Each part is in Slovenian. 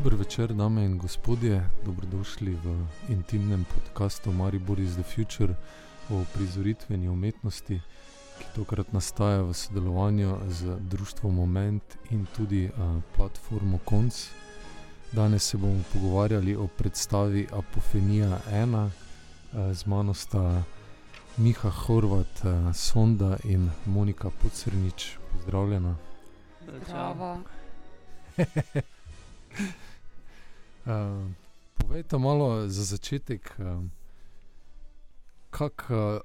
Dober večer, dame in gospodje, dobrodošli v intimnem podkastu Maribor is the Future o prizoritveni umetnosti, ki tokrat nastaja v sodelovanju z Društvom Moment in tudi uh, platformo Konc. Danes se bomo pogovarjali o predstavi Apofenija 1, uh, z mano sta Miha Horvat, uh, Sonda in Monika Podsrnič. Pozdravljena. Zdravo. Uh, povejte malo za začetek, uh, kako uh,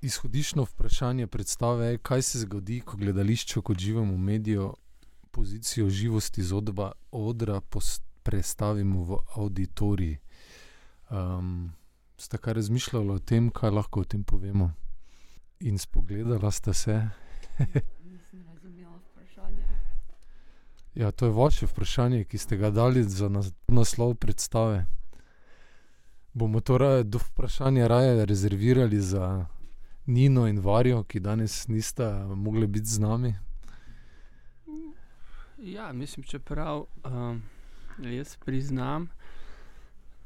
izhodiščno vprašanje predstave je, kaj se zgodi, ko gledališče kot živemu mediju pozicijo živosti z odba, odra prestavimo v auditorij. Um, ste kaj razmišljali o tem, kaj lahko o tem povemo? In spogledala ste se. Ja, to je vaše vprašanje, ki ste ga dali za naslov predstave. Bomo to raje, do vprašanja raje rezervirali za Nino in Varijo, ki danes nista mogli biti z nami. Ja, mislim, čeprav um, jaz priznam,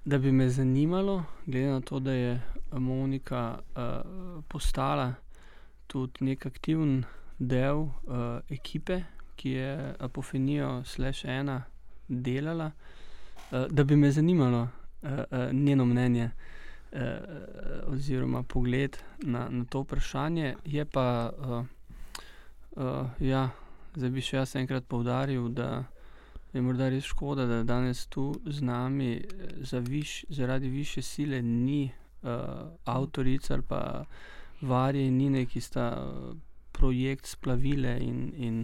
da bi me zanimalo, glede na to, da je Monika uh, postala tudi nek aktiven del uh, ekipe, ki je Apofenijo slash ena delala, uh, da bi me zanimalo uh, uh, njeno mnenje uh, oziroma pogled na, na to vprašanje. Je pa, uh, uh, ja, zdaj bi še jaz enkrat povdaril, da je morda res škoda, da danes tu z nami za viš, zaradi više sile ni uh, avtorica ali pa varje in nine, ki sta. Projekt splavile in, in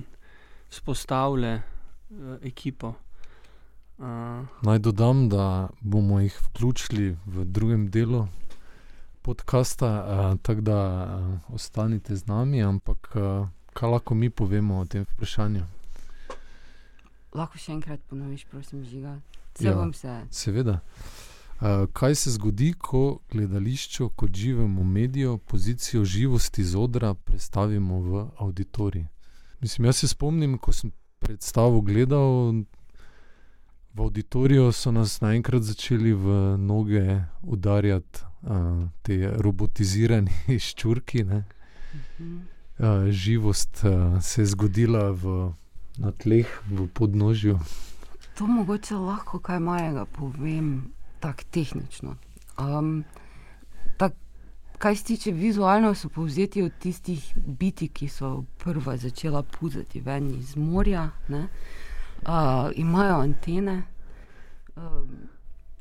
spostavile uh, ekipo. Uh, Naj dodam, da bomo jih vključili v drugem delu podcasta, uh, tako da uh, ostanite z nami. Ampak uh, kaj lahko mi povemo o tem vprašanju? Lahko še enkrat ponoviš, prosim, žiga. Ja, se. Seveda. Uh, kaj se zgodi, ko gledališče kot živemu mediju pozicijo živosti z odra prestavimo v auditorij? Mislim, jaz se spomnim, ko sem predstavo gledal v auditoriju, so nas naenkrat začeli v noge udarjati uh, te robotizirane ščurki. Uh, živost uh, se je zgodila v, na tleh, v podnožju. To mogoče lahko kaj majega povem, tako tehnično. Um, Kaj se tiče vizualno, so povzeti od tistih biti, ki so prva začela puzati ven iz morja. Uh, imajo antene, uh,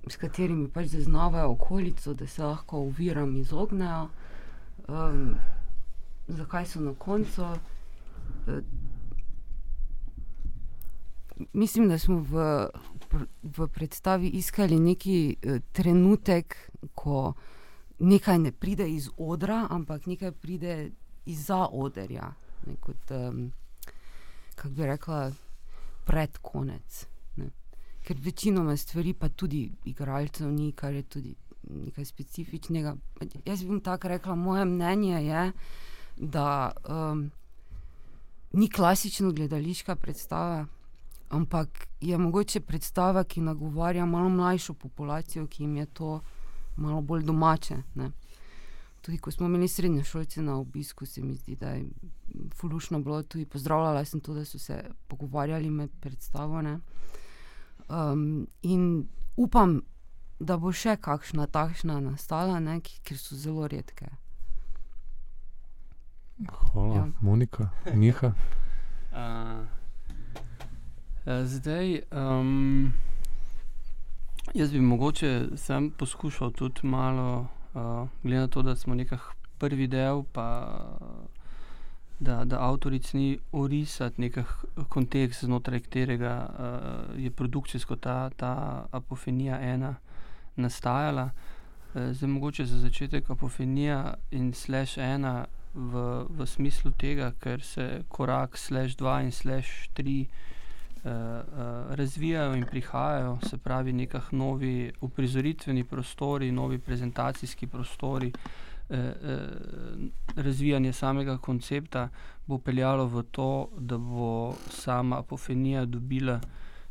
s katerimi pač zaznavajo okolico, da se lahko uviram izognejo. Um, zakaj so na koncu? Uh, mislim, da smo v, v predstavi iskali neki uh, trenutek, ko nekaj ne pride iz odra, ampak nekaj pride izza odrja. Kot, um, kako bi rekla, pred konec. Ne. Ker večinoma stvari, pa tudi igralcev, ni kar je tudi nekaj specifičnega. Jaz bi tako rekla, moje mnenje je, da um, ni klasično gledališka predstava. Ampak je mogoče predstava, ki nagovarja malo mlajšo populacijo, ki jim je to malo bolj domače. Ne. Tudi ko smo imeli srednje šolce na obisku, se mi zdi, da je fulušno bilo tudi pozdravljala sem to, da so se pogovarjali med predstavo. Um, in upam, da bo še kakšna takšna nastala, ne, ker so zelo redke. Hvala, ja. Monika, Miha. uh, zdaj. Um, Jaz bi mogoče sam poskušal tudi malo, uh, glede na to, da smo nekaj prvi del, pa da, da avtoric ni orisati nekaj kontekst, znotraj katerega uh, je produkcijsko ta, ta apofenija ena nastajala. Uh, zdaj mogoče za začetek apofenija in slash ena v, v smislu tega, ker se korak slash dva in slash tri. Eh, eh, razvijajo in prihajajo, se pravi, nekaj novi uprizoritveni prostori, novi prezentacijski prostori. Eh, razvijanje samega koncepta bo peljalo v to, da bo sama apofenija dobila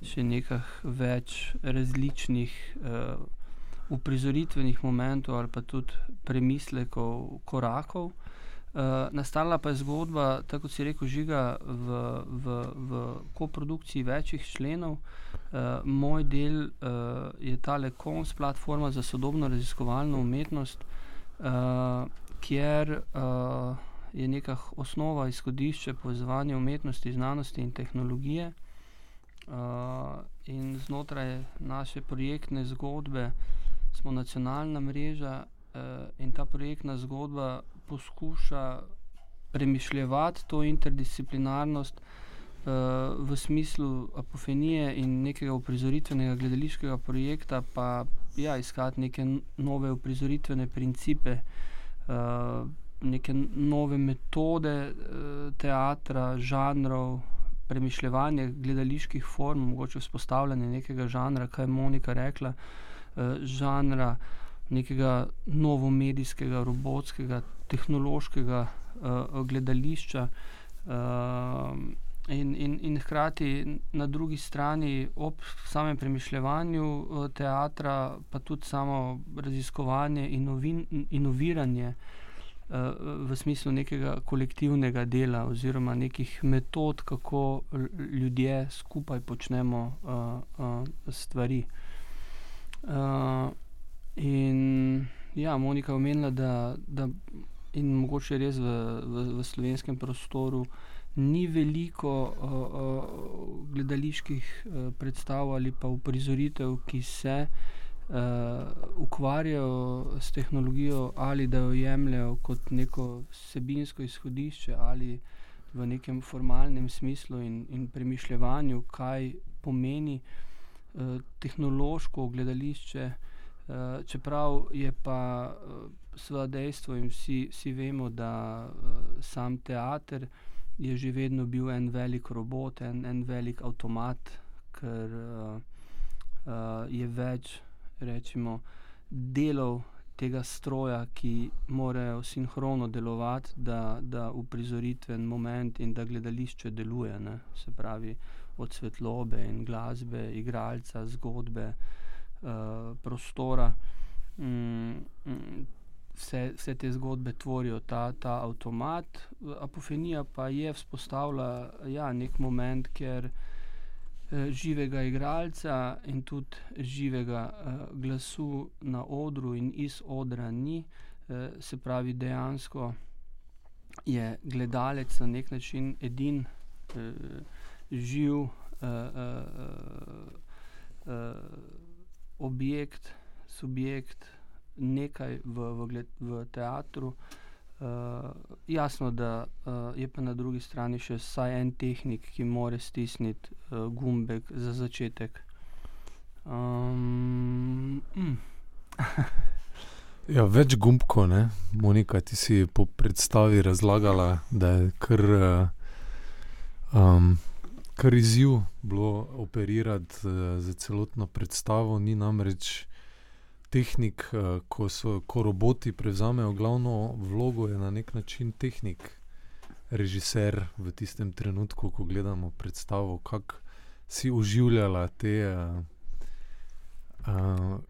še nekaj več različnih uh, uprizoritvenih momentov ali pa tudi premislekov, korakov. Uh, nastala pa je zgodba, tako kot si rekel, žiga v, v, v koprodukciji večjih členov. Uh, moj del uh, je ta Lekons, platforma za sodobno raziskovalno umetnost, uh, kjer uh, je neka osnova, izhodišče povezovanja umetnosti, znanosti in tehnologije. Uh, in znotraj naše projektne zgodbe smo nacionalna mreža uh, in ta projektna zgodba poskuša premišljati to interdisciplinarnost uh, v smislu apofenije in nekega uprizoritvenega gledališkega projekta, pa ja, iskati neke nove uprizoritvene principe. Uh, neke nove metode uh, teatra, žanrov, premišljanje gledaliških form, mogoče vzpostavljanje nekega žanra, kaj je Monika rekla, uh, žanra nekega novomedijskega, robotskega, tehnološkega uh, gledališča. Uh, In, in, in hkrati na drugi strani, ob samem premišljanju teatra, pa tudi samo raziskovanje in inoviranje uh, v smislu nekega kolektivnega dela oziroma nekih metod, kako ljudje skupaj počnemo uh, uh, stvari. Uh, in ja, Monika je omenila, da, da in mogoče res v, v, v slovenskem prostoru ni veliko uh, uh, gledaliških uh, predstav ali pa uprizoritev, ki se uh, ukvarjajo s tehnologijo ali da jo jemljajo kot neko sebinsko izhodišče ali v nekem formalnem smislu in, in premišljanju, kaj pomeni uh, tehnološko gledališče. Uh, čeprav je pa uh, sva dejstvo in vsi, vsi vemo, da uh, sam teater je že vedno bil en velik robot, en, en velik avtomat, ker uh, uh, je več rečemo, delov tega stroja, ki morajo sinhrono delovati, da, da uprizoritven moment in da gledališče deluje. Ne? Se pravi, od svetlobe in glasbe, igralca, zgodbe, uh, prostora. Mm, mm, vse, vse te zgodbe tvorijo ta, ta avtomat, apofenija pa je vzpostavila ja, nek moment, ker. Eh, živega igralca in tudi živega uh, glasu na odru in iz odra ni, uh, se pravi, dejansko je gledalec na nek način edin uh, živ uh, uh, uh, objekt, subjekt, nekaj v, v, gled, v teatru. Uh, jasno, da uh, je pa na drugi strani še vsaj en tehnik, ki more stisniti uh, gumbek za začetek. Um, mm. ja, več gumbko, ne? Monika, ti si po predstavi razlagala, da je kar, um, kar izziv bilo operirati uh, za celotno predstavo, ni namreč tehnik, uh, ko, so, ko roboti prevzamejo glavno vlogo, je na nek način tehnik, režiser v tistem trenutku, ko gledamo predstavo, kako si oživljala te uh, uh,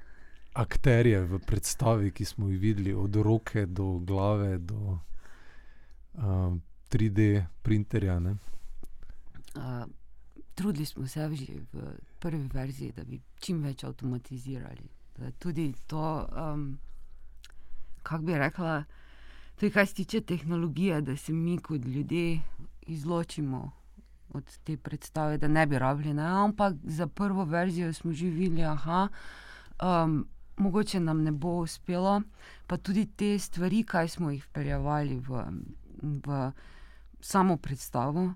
akterje v predstavi, ki smo jih videli, od roke do glave, do uh, 3D printerja. Uh, trudili smo se že v prvi verziji, da bi čim več avtomatizirali tudi to, um, kako bi rekla, tudi kar se tiče tehnologije, da se mi kot ljudje izločimo od te predstave, da ne bi rabili. Ne? Ampak za prvo verzijo smo živeli, da um, mogoče nam ne bo uspelo, pa tudi te stvari, ki smo jih peljali v, v samo predstavo.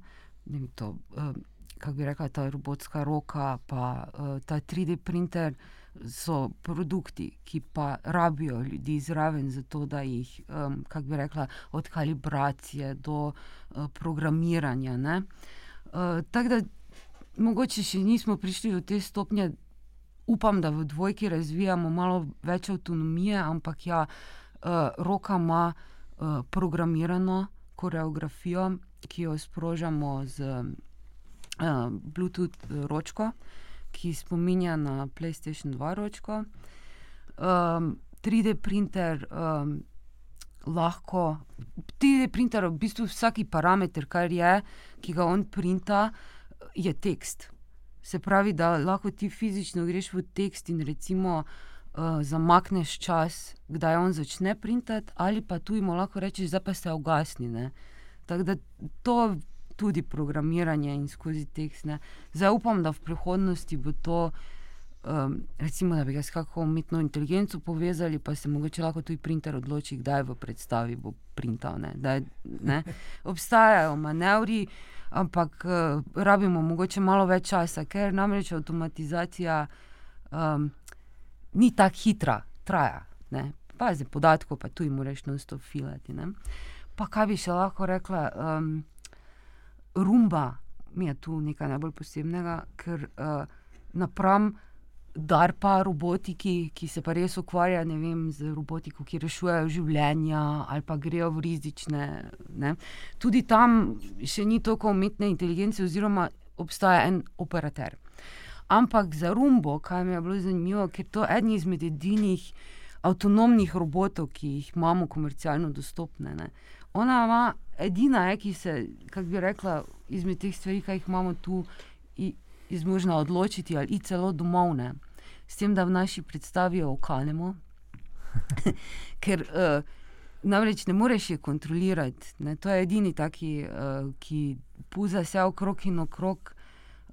To, um, kako bi rekla, ta robotska roka, pa uh, ta 3D printer so produkti, ki pa rabijo ljudi zraven, zato da jih, um, kako bi rekla, od kalibracije do uh, programiranja. Uh, Tako da mogoče še nismo prišli do te stopnje, upam, da v dvojki razvijamo malo več avtonomije, ampak ja, uh, roka ima uh, programirano koreografijo, ki jo sprožamo z. uh, Bluetooth ročko, ki spominja na PlayStation 2 ročko. Um, 3D printer um, lahko, 3D printer v bistvu vsaki parameter, kar je, ki ga on printa, je tekst. Se pravi, da lahko ti fizično greš v tekst in recimo uh, zamakneš čas, kdaj on začne printati, ali pa tu jim lahko rečeš, da pa se ugasni. Tako da to tudi programiranje in skozi tekst. Ne. Zdaj upam, da v prihodnosti bo to, um, recimo, da bi ga s kakšno umetno inteligenco povezali, pa se mogoče lahko tudi printer odloči, kdaj v predstavi bo printal. Ne. Da, ne. Obstajajo manevri ampak uh, rabimo mogoče malo več časa, ker namreč avtomatizacija um, ni tako hitra, traja. Pazi podatkov, pa tu jim moraš non-stop filati. Ne? Pa kaj bi še lahko rekla, um, rumba mi je tu nekaj najbolj posebnega, ker uh, napram. DARPA robotiki, ki se pa res ukvarjajo vem, z robotiko, ki rešujejo življenja ali pa grejo v rizične. Ne. Tudi tam še ni toliko umetne inteligence, oziroma obstaja en operater. Ampak za Rumbo, kaj mi je bilo zanimivo, ker to je eden izmed edinih avtonomnih robotov, ki jih imamo komercialno dostopne. Ne. Ona ima edina, je, ki se, kako bi rekla, izmed teh stvari, ki jih imamo tu izmožna odločiti ali celo domovne, s tem, da v naši predstavi okanemo, ker uh, namreč ne moreš je kontrolirati. Ne? To je edini taki, uh, ki puza vse okrog in okrog.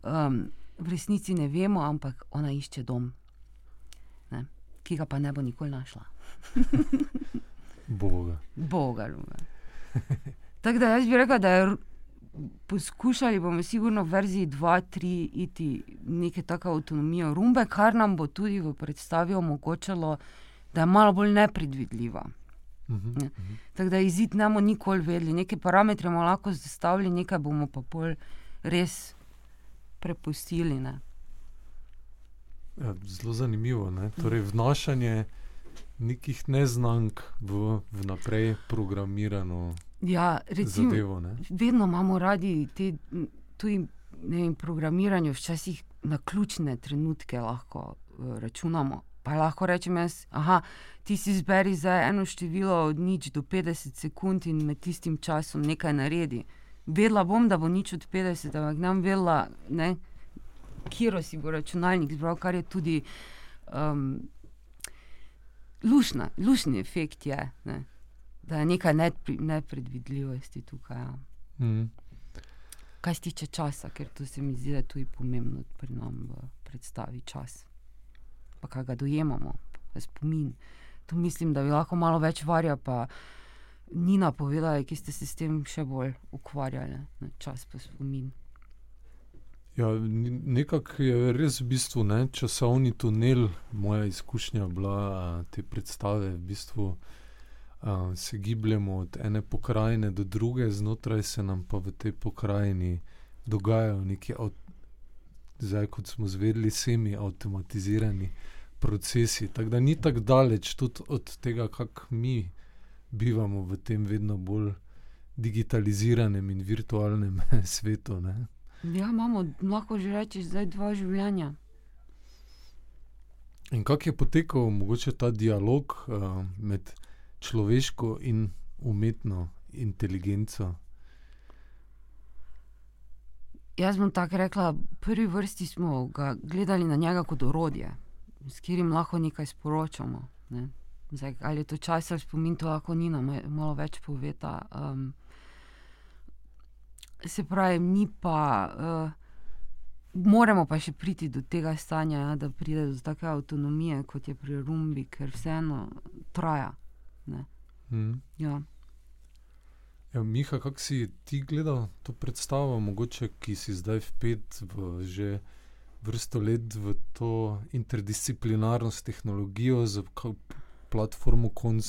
Um, v resnici ne vemo, ampak ona išče dom, ne? ki ga pa ne bo nikoli našla. Boga. Boga. Tako da jaz bi rekel, da je poskušali bomo, sigurno, v verziji 2-3 iti neke tako avtonomijo rumbe, kar nam bo tudi v predstavi omogočalo, da je malo bolj nepredvidljiva. Mhm, ne? Tako da izid ne bomo nikoli vedeli, neke parametre bomo lahko zastavili, nekaj bomo pa pol res prepustili. Ja, zelo zanimivo. Ne? Torej, vnašanje nekih neznank v vnaprej programirano Ja, recimo, zadevo. Ne? vedno imamo radi te tudi ne vem, programiranje, včasih na ključne trenutke lahko uh, računamo. Pa lahko rečem jaz, aha, ti si izberi za eno število od nič do 50 sekund in med tistim časom nekaj naredi. Vedela bom, da bo nič od 50, ampak nam vedela, kje si bo računalnik zbral, kar je tudi um, lušna, lušni efekt. Je, ne da je nekaj nepredvidljivosti tukaj. Ja. Mm. Kaj se tiče časa, ker to se mi zdi, da je tudi pomembno pri nam v predstavi čas. Pa kaj ga dojemamo, spomin. To mislim, da bi lahko malo več varja, pa ni napovedala, ki ste se s tem še bolj ukvarjali, ne? čas pa spomin. Ja, nekako je res v bistvu ne, časovni tunel, moja izkušnja bila te predstave. V bistvu, uh, se gibljemo od ene pokrajine do druge, znotraj se nam pa v tej pokrajini dogajajo neki, zdaj kot smo zvedeli, semi-automatizirani procesi. Tako da ni tako daleč tudi od tega, kako mi bivamo v tem vedno bolj digitaliziranem in virtualnem svetu. Ne? Ja, imamo, lahko že rečeš, zdaj dva življenja. In kako je potekal mogoče ta dialog uh, med človeško in umetno inteligenco? Jaz bom tako rekla, v prvi vrsti smo ga gledali na njega kot orodje, s katerim lahko nekaj sporočamo. Ne? Zdaj, ali je to čas ali spomin, to lahko ni nam malo več poveta. Um, se pravi, mi pa. Uh, Moramo pa še priti do tega stanja, ja, da pride do take avtonomije, kot je pri Rumbi, ker vseeno traja. Mm. Ja. Ja, Miha, kako si ti gledal to predstavo, mogoče ki si zdaj vpet v že vrsto let v to interdisciplinarnost tehnologijo, z platformo Konc,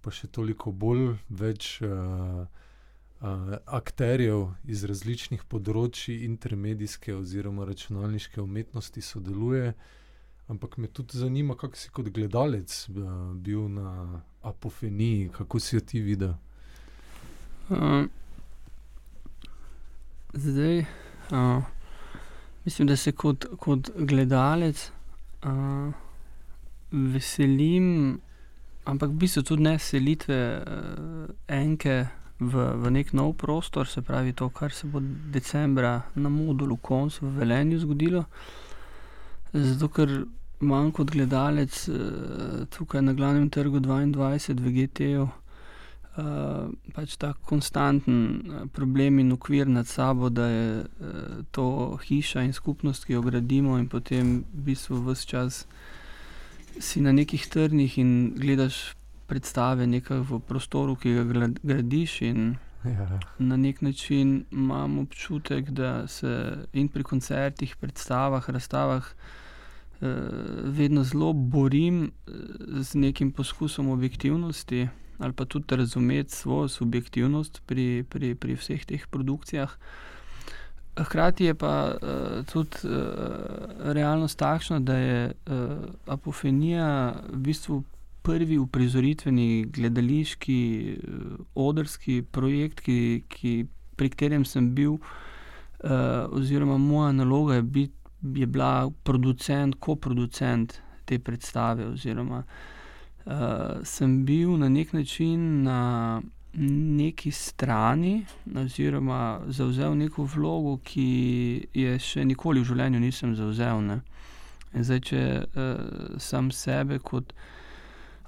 pa še toliko bolj več uh, uh, akterjev iz različnih področji intermedijske oziroma računalniške umetnosti sodeluje. Ampak me tudi zanima, kako si kot gledalec uh, bil na apofeniji, kako si jo ti videl. Uh, zdaj, Uh, mislim, da se kot, kot gledalec uh, veselim, ampak v bistvu tudi ne selitve uh, enke v, v nek nov prostor, se pravi to, kar se bo decembra na modulu Kons v Velenju zgodilo. Zato, ker manj kot gledalec uh, tukaj na glavnem trgu 22 v GT-ju. Uh, pač ta konstanten problem in ukvir nad sabo, da je uh, to hiša in skupnost, ki jo gradimo, in potem v bistvu vse čas si na nekih trnih in gledaš predstave v prostoru, ki ga gradiš. Ja. Na nek način imam občutek, da se in pri koncertih, predstavah, razstavah uh, vedno zelo borim eh, z nekim poskusom objektivnosti ali pa tudi razumeti svojo subjektivnost pri, pri, pri vseh teh produkcijah. Hkrati je pa uh, tudi uh, realnost takšna, da je uh, apofenija v bistvu prvi uprizoritveni gledališki, uh, odrski projekt, ki, ki, pri katerem sem bil, uh, oziroma moja naloga je, bit, je bila producent, koproducent te predstave. Oziroma, uh, sem bil na nek način na neki strani, oziroma zauzel neko vlogo, ki je še nikoli v življenju nisem zauzel. Zdaj, če uh, sam sebe kot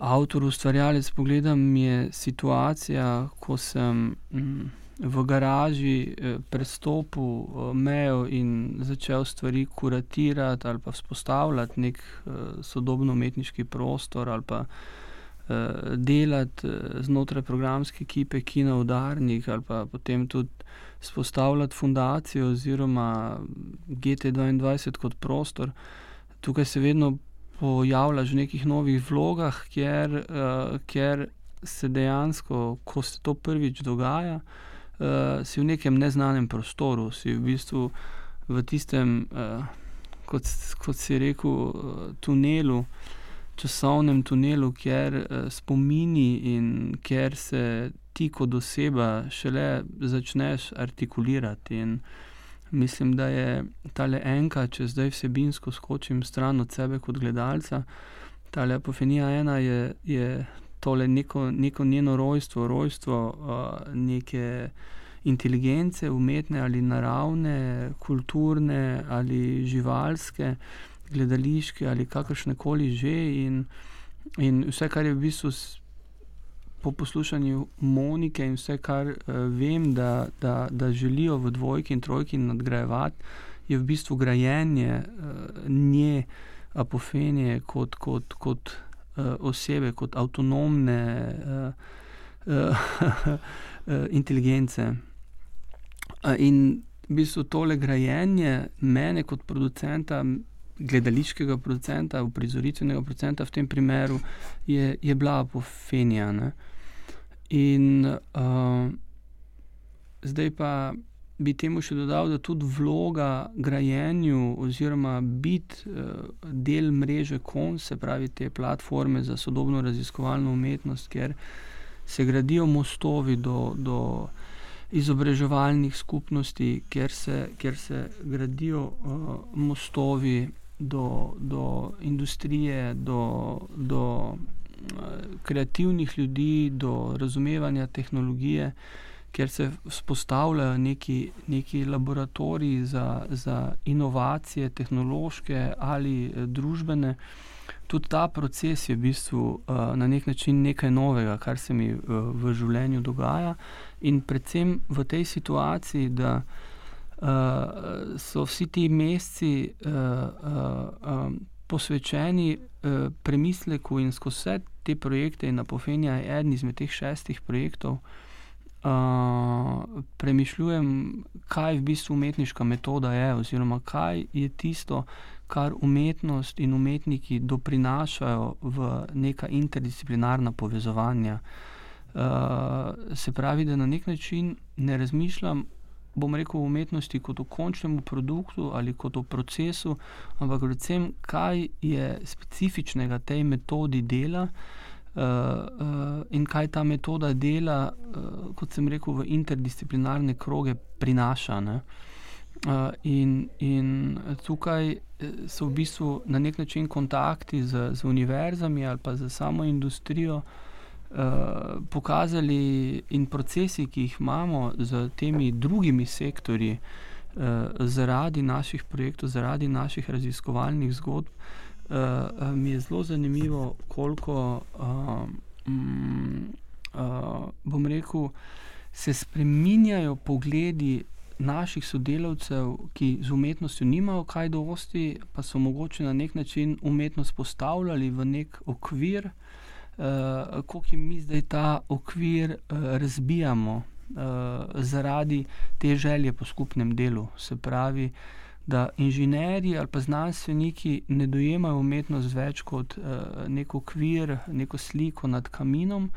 avtor, ustvarjalec pogledam, je situacija, ko sem mm, v garaži eh, prestopil eh, mejo in začel stvari kuratirati ali pa vzpostavljati nek eh, sodobno umetniški prostor ali pa uh, delati uh, znotraj programske ekipe, ki na udarnih, ali pa potem tudi spostavljati fundacijo oziroma GT2 kot prostor. Tukaj se vedno pojavljaš v nekih novih vlogah, kjer, uh, kjer se dejansko, ko se to prvič dogaja, uh, si v nekem neznanem prostoru, si v bistvu v tistem, uh, kot, kot si rekel, uh, tunelu časovnem tunelu, kjer uh, spomini in kjer se ti kot oseba šele začneš artikulirati. In mislim, da je ta le enka, če zdaj vsebinsko skočim stran od sebe kot gledalca, ta le apofenija ena je, je tole neko, neko njeno rojstvo, rojstvo uh, neke. Inteligence, umetne ali naravne, kulturne ali živalske, uh, gledališke ali kakršne koli že. In, in vse, kar je v bistvu po poslušanju Monike in vse, kar uh, vem, da, da, da želijo v dvojki in trojki nadgrajevati, je v bistvu grajenje uh, nje apofenije kot, kot, kot uh, osebe, kot avtonomne uh, uh, uh, inteligence. In v bistvu tole grajenje mene kot producenta gledališkega producenta, uprizoritvenega producenta, v tem primeru je, je bila apofenija. Ne? In uh, zdaj pa bi temu še dodal, da tudi vloga grajenju oziroma biti uh, del mreže KON, se pravi te platforme za sodobno raziskovalno umetnost, kjer se gradijo mostovi do. do Izobraževalnih skupnosti, kjer se, kjer se gradijo uh, mostovi do, do industrije, do, do eh, kreativnih ljudi, do razumevanja tehnologije, kjer se vzpostavljajo neki, neki laboratoriji za, za inovacije, tehnološke ali eh, družbene. Tudi ta proces je v bistvu uh, na nek način nekaj novega, kar se mi uh, v življenju dogaja, in predvsem v tej situaciji, da uh, so vsi ti meseci uh, uh, um, posvečeni uh, premisleku in skozi vse te projekte, in apofenija je eden izmed teh šestih projektov. Uh, premišljujem, kaj v bistvu umetniška metoda je, oziroma kaj je tisto, kar umetnost in umetniki doprinašajo v neka interdisciplinarna povezovanja. Uh, se pravi, da na nek način ne razmišljam bom rekel, umetnosti kot v končnem produktu ali kot v procesu, ampak predvsem, kaj je specifičnega tej metodi dela. Uh, uh, in kaj ta metoda dela, uh, kot sem rekel, v interdisciplinarne kroge prinaša. Uh, in, in tukaj so v bistvu na nek način kontakti z, z univerzami ali pa z samo industrijo uh, pokazali, in procesi, ki jih imamo z temi drugimi sektorji, uh, zaradi naših projektov, zaradi naših raziskovalnih zgodb, uh, mi je zelo zanimivo, koliko. Uh, um, uh, rekel, se spreminjajo pogledi naših sodelavcev, ki z umetnostjo nimajo kaj dosti, pa so mogoče na nek način umetnost postavljali v nek okvir, uh, kako jim mi zdaj ta okvir uh, razbijamo uh, zaradi te želje po skupnem delu. Se pravi, da inženirji ali pa znanstveniki ne dojemajo umetnost več kot uh, nek okvir, neko sliko nad kaminom,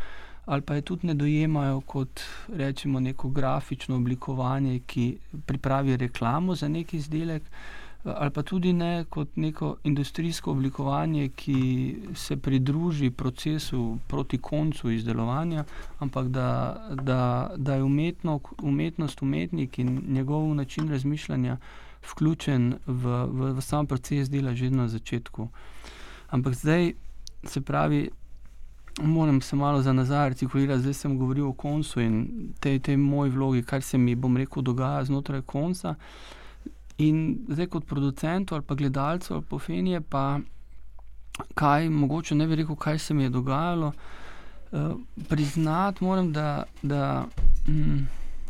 ali pa je tudi ne dojemajo kot rečemo, neko grafično oblikovanje, ki pripravi reklamo za neki izdelek. Ali pa tudi ne kot neko industrijsko oblikovanje, ki se pridruži procesu proti koncu izdelovanja, ampak da, da, da je umetno, umetnost, umetnik in njegov način razmišljanja vključen v, v, v sam proces dela že na začetku. Ampak zdaj, se pravi, moram se malo za nazaj artikulirati, zdaj sem govoril o koncu in tej, tej moji vlogi, kar se mi, bom rekel, dogaja znotraj konca. In zdaj, kot producent ali pa gledalec ali pa fenije, pa kaj, mogoče ne bi rekel, kaj se mi je dogajalo. Uh, priznati moram, da. da mm,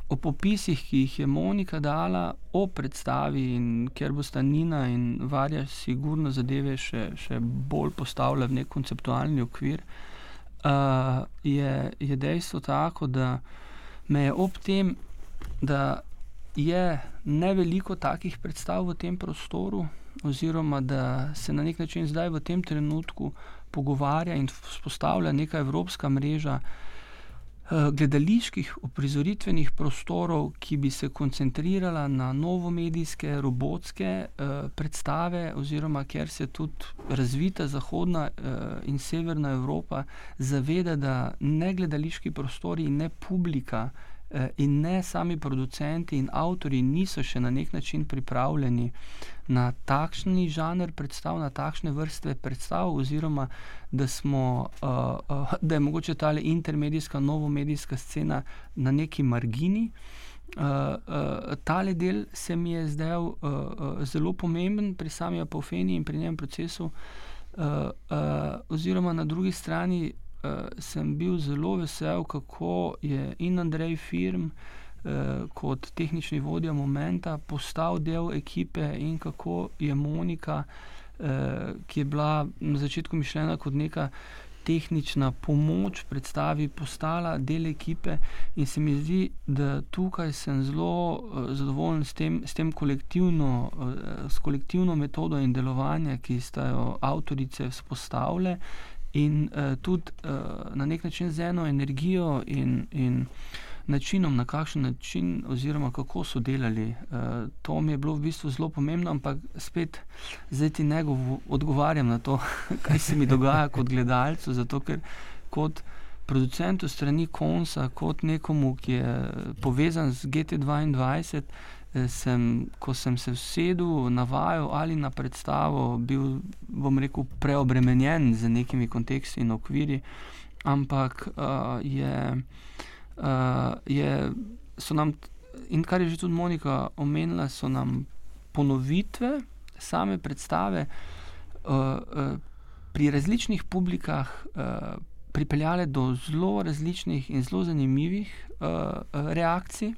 o popisih, ki jih je Monika dala o predstavi, in ker bo sta Nina in Varja sigurno zadeve še, še bolj postavila v nek konceptualni okvir, uh, je, je dejstvo tako, da me je ob tem, da je ne veliko takih predstav v tem prostoru, oziroma da se na nek način zdaj v tem trenutku pogovarja in vzpostavlja neka evropska mreža. Eh, gledaliških uprizoritvenih prostorov, ki bi se koncentrirala na novomedijske, robotske uh, predstave, oziroma ker se tudi razvita zahodna uh, in severna Evropa zaveda, da ne gledališki prostori in ne publika Eh, in ne sami producenti in avtori niso še na nek način pripravljeni na takšni žanr predstav, na takšne vrste predstav, oziroma da, smo, uh, uh, da je mogoče ta intermedijska, novomedijska scena na neki margini. Uh, uh, tale del se mi je zdel uh, uh, zelo pomemben pri sami apofeni in pri njenem procesu, uh, uh, oziroma na drugi strani sem bil zelo vesel, kako je in Andrej Firm uh, kot tehnični vodja Momenta postal del ekipe in kako je Monika, uh, ki je bila na začetku mišljena kot neka. Tehnična pomoč predstavi postala del ekipe, in se mi zdi, da tukaj sem zelo uh, zadovoljen s tem, s tem kolektivno, uh, s kolektivno metodo in delovanje, ki sta jo avtorice vzpostavile in uh, tudi uh, na nek način z eno energijo in, in načinom, na kakšen način, oziroma kako so delali. Uh, to mi je bilo v bistvu zelo pomembno, ampak spet zdaj ti ne odgovarjam na to, kaj se mi dogaja kot gledalcu, zato ker kot. Producentu strani Konsa, kot nekomu, ki je povezan z GT2, sem, ko sem se usedel na vajo ali na predstavo, bil, bom rekel, preobremenjen z nekimi konteksti in okviri, ampak uh, je, uh, je, so nam, in kar je že tudi Monika omenila, so nam ponovitve same predstave uh, uh, pri različnih publikah. Uh, Pripeljale do zelo različnih in zelo zanimivih uh, reakcij,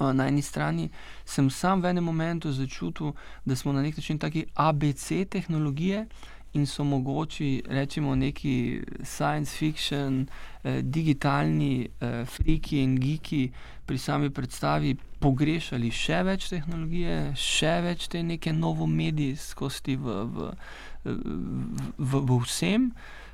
Na eni strani sem sam v enem momentu začutil, da smo na nek način taki ABC tehnologije in so mogoči, rečemo, neki science fiction, eh, digitalni eh, friki in geeki pri sami predstavi pogrešali še več tehnologije, še več te neke novomedijskosti v, v, v, v, v vsem. Uh,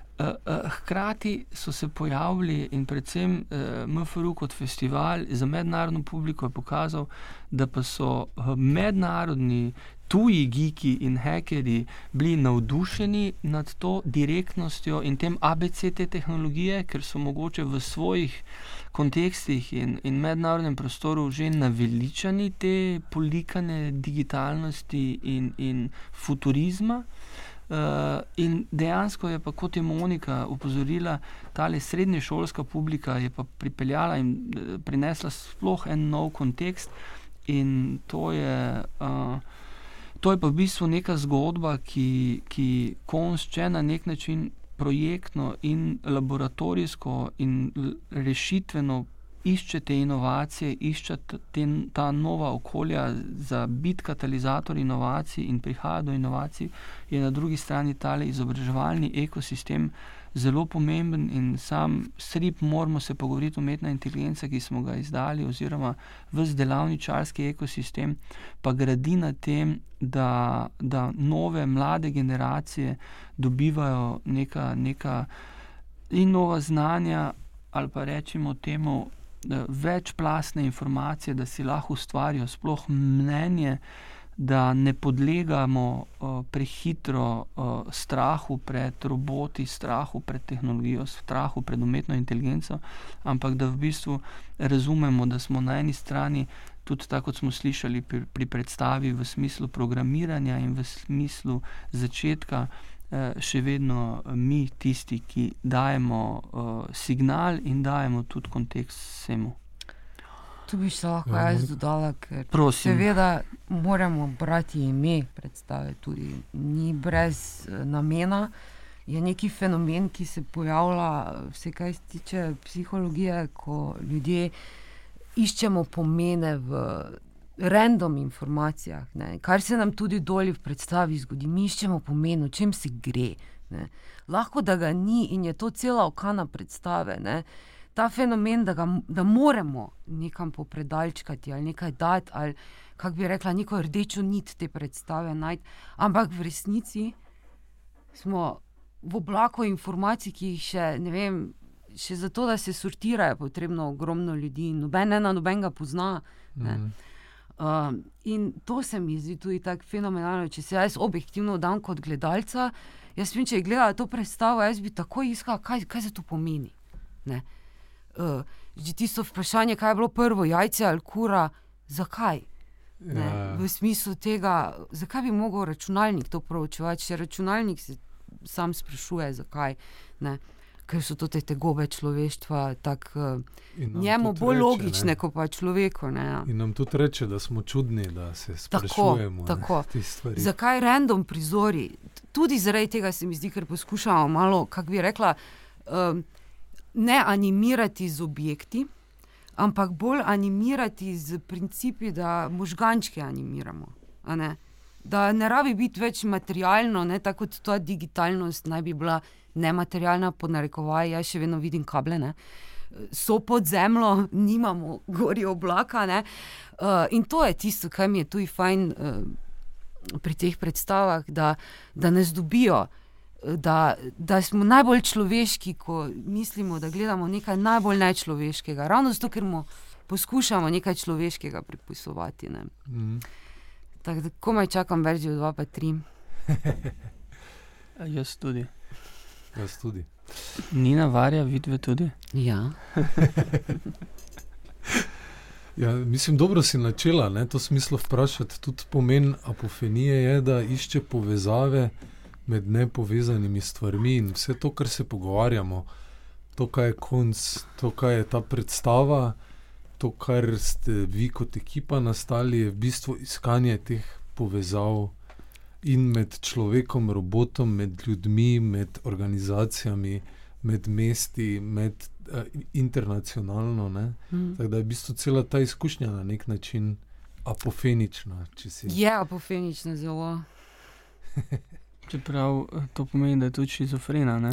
hkrati so se pojavili in predvsem eh, MFR kot festival za mednarodno publiko je pokazal, da pa so mednarodni tuji geeki in hekerji bili navdušeni nad to direktnostjo in tem ABC te tehnologije, ker so mogoče v svojih kontekstih in, in mednarodnem prostoru že naveličani te polikane digitalnosti in, in futurizma. In dejansko je pa, kot je Monika upozorila, ta srednješolska publika je pa pripeljala in uh, prinesla sploh en nov kontekst. In to je, uh, to je pa v bistvu neka zgodba, ki, ki končuje na nek način projektno in laboratorijsko in rešitveno iščete inovacije, iščete te, ta nova okolja za biti katalizator inovacij in prihaja do inovacij, je na drugi strani tale izobraževalni ekosistem zelo pomemben in sam srip moramo se pogovoriti umetna inteligenca, ki smo ga izdali, oziroma vse delavničarski ekosistem, pa gradi na tem, da, da nove mlade generacije dobivajo neka, neka in nova znanja, ali pa rečemo temu, večplastne informacije, da si lahko ustvarijo sploh mnenje, da ne podlegamo uh, prehitro uh, strahu pred roboti, strahu pred tehnologijo, strahu pred umetno inteligenco, ampak da v bistvu razumemo, da smo na eni strani, tudi tako kot smo slišali pri, pri predstavi, v smislu programiranja in v smislu začetka. Še vedno mi, tisti, ki dajemo uh, signal in dajemo tudi kontekst vsemu. Tu bi se lahko ja, jaz dodala, ker Prosim. seveda moramo brati ime predstave, tudi ni brez eh, namena. Je neki fenomen, ki se pojavlja, vse kaj se tiče psihologije, ko ljudje iščemo pomene v random informacijah, ne, kar se nam tudi dolje v predstavi zgodi. Mi iščemo pomen, o čem se gre. Ne. Lahko da ga ni in je to cela okana predstave. Ne ta fenomen, da, ga, da moramo nekam popredalčkati ali nekaj dati, ali kako bi rekla, neko rdečo nit te predstave najti. Ampak v resnici smo v oblaku informacij, ki jih še ne vem. Še zato, da se sortirajo, potrebno ogromno ljudi, noben ena nobenega pozna. Mm. Uh, in to se mi zdi tudi tako fenomenalno. Če se jaz objektivno dam kot gledalca, jaz vem, če gledam to predstavo, jaz bi tako iskal, kaj, kaj se to pomeni. Ne? uh, že tisto vprašanje, kaj je bilo prvo, jajce ali kura, zakaj. Ja. V smislu tega, zakaj bi lahko računalnik to proučevati, če računalnik se sam sprašuje, zakaj. Ne? Ker so to te tegobe človeštva, tako njemu bolj reče, logične, kot pa človeku. Ne, ja. In nam tudi reče, da smo čudni, da se sprašujemo. Tako, tako. Zakaj random prizori? Tudi zaradi tega se mi zdi, ker poskušamo malo, kako bi rekla. Um, ne animirati z objekti, ampak bolj animirati z principi, da možgančke animiramo. Da ne rabi biti več materialno, ne? tako kot ta digitalnost naj bi bila nematerialna, po narekovaj, jaz še vedno vidim kable. Ne? So pod zemljo, nimamo gori oblaka. Uh, in to je tisto, kar mi je tu fajn uh, pri teh predstavah, da, da nas dobijo da, da smo najbolj človeški, ko mislimo, da gledamo nekaj najbolj nečloveškega. Ravno zato, ker poskušamo nekaj človeškega pripisovati. Ne. Mm. Tako da komaj čakam verzijo 2, pa 3. Jaz tudi. Jaz tudi. Nina varja, vidve tudi. Ja. Ja, mislim, dobro si načela, ne, to smislo vprašati. Tudi pomen apofenije je, da išče povezave med nepovezanimi stvarmi in vse to, kar se pogovarjamo, to, kaj je konc, to, kaj je ta predstava, to, kar ste vi kot ekipa nastali, je v bistvu iskanje teh povezav in med človekom, robotom, med ljudmi, med organizacijami, med mesti, med uh, internacionalno. Mm. Tako da je v bistvu cela ta izkušnja na nek način apofenična. Je apofenična zelo. Čeprav eh, to pomeni, da je tudi šizofrena. Ne?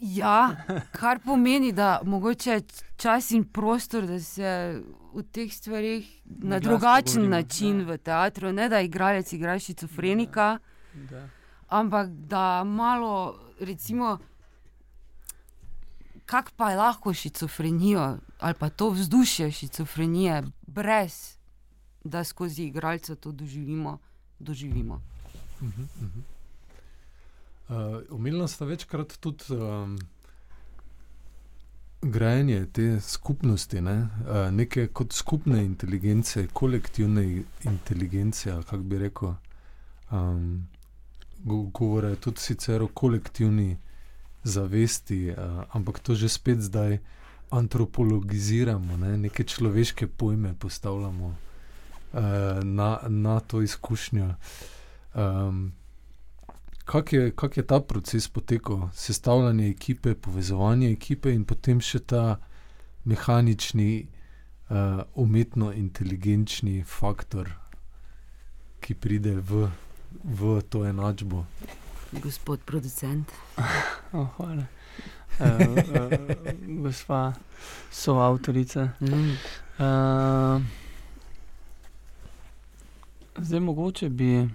Ja, kar pomeni, da mogoče čas in prostor, da se v teh stvarih na, na drugačen govorimo, način da. v teatru, ne da igralec igra šizofrenika, da. Da. ampak da malo, recimo, kak pa je lahko šizofrenijo ali pa to vzdušje šizofrenije, brez da skozi igralca to doživimo doživimo. Uh -huh, uh -huh. Uh, Omenila sta večkrat tudi um, grajenje te skupnosti, ne? uh, neke kot skupne inteligence, kolektivne inteligence, kako bi rekel. Um, Govore tudi o kolektivni zavesti, uh, ampak to že spet zdaj antropologiziramo, ne? neke človeške pojme postavljamo uh, na, na to izkušnjo. Um, Kako je, kak je ta proces potekal, sestavljanje ekipe, povezovanje ekipe in potem še ta mehanični, uh, umetno-inteligenčni faktor, ki pride v, v to enačbo? Gospod producent. Oh, hvala. Uh, uh, gospa soavtorica. Mm. Uh, zdaj, mogoče bi.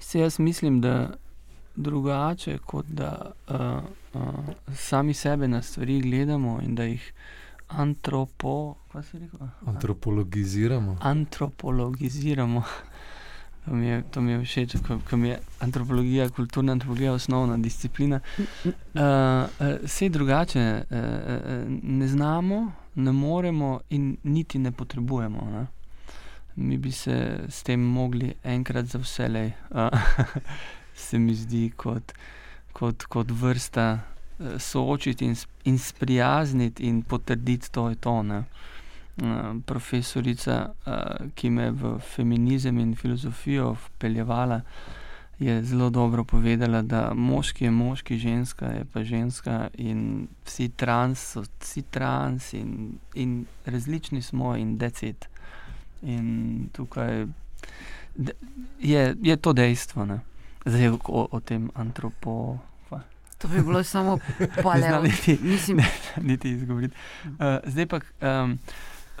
Se jaz mislim, da drugače, kot da uh, uh, sami sebe na stvari gledamo in da jih antropo, antropologiziramo. Antropologiziramo. To mi je, to mi je všeč, ko mi je antropologija, kulturna antropologija osnovna disciplina. Uh, uh, Vse drugače uh, ne znamo, ne moremo in niti ne potrebujemo. Ne? Mi bi se s tem mogli enkrat za vse le, se mi zdi, kot, kot, kot vrsta e, soočiti in, in sprijazniti in potrditi to je to. Ne. Profesorica, ki me je v feminizem in filozofijo vpeljevala, je zelo dobro povedala, da moški je moški, ženska je pa ženska, in vsi trans so vsi trans, in, in različni smo, in decet. In tukaj je, je to dejstvo, ne? zdaj o, o tem antropo. To bi bilo samo paleo. niti, Mislim, ne, niti izgovoriti. Uh, zdaj pa um,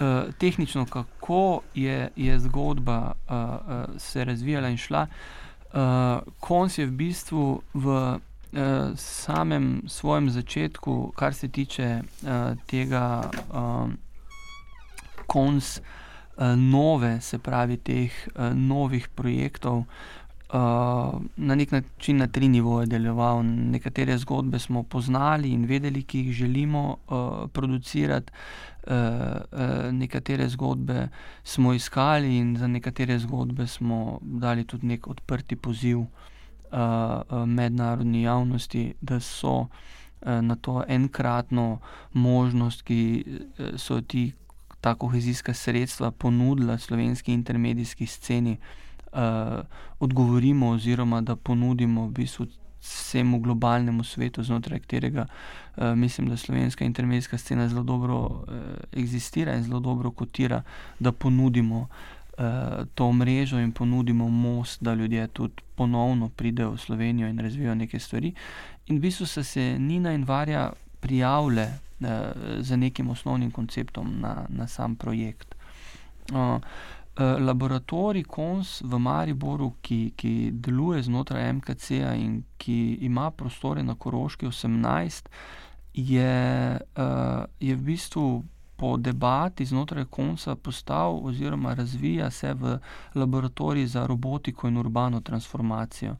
uh, tehnično, kako je, je zgodba uh, uh, se razvijala in šla. Uh, konc je v bistvu v uh, samem svojem začetku, kar se tiče uh, tega um, konca. Eh, nove, se pravi, teh uh, novih projektov, uh, na nek način na tri nivoje deloval. Nekatere zgodbe smo poznali in vedeli, ki jih želimo uh, producirati, uh, uh, nekatere zgodbe smo iskali in za nekatere zgodbe smo dali tudi nek odprti poziv uh, uh, mednarodni javnosti, da so. Na to enkratno možnost, ki so ti ta kohezijska sredstva ponudila slovenski intermedijski sceni, uh, odgovorimo, oziroma da ponudimo v bistvu vsemu globalnemu svetu, znotraj katerega uh, mislim, da slovenska intermedijska scena zelo dobro uh, eksistira in zelo dobro kotira, da ponudimo. To mrežo in ponudimo most, da ljudje tudi ponovno pridejo v Slovenijo in razvijajo neke stvari. In v bistvu so se Nina in Varja prijavile Eh, z nekim osnovnim konceptom na, na sam projekt. Uh, laboratorij KONS v Mariboru, ki, ki deluje znotraj MKC-ja in ki ima prostore na Koroški 18, je, je v bistvu po debati znotraj KONS-a postal oziroma razvija se v laboratorij za robotiko in urbano transformacijo.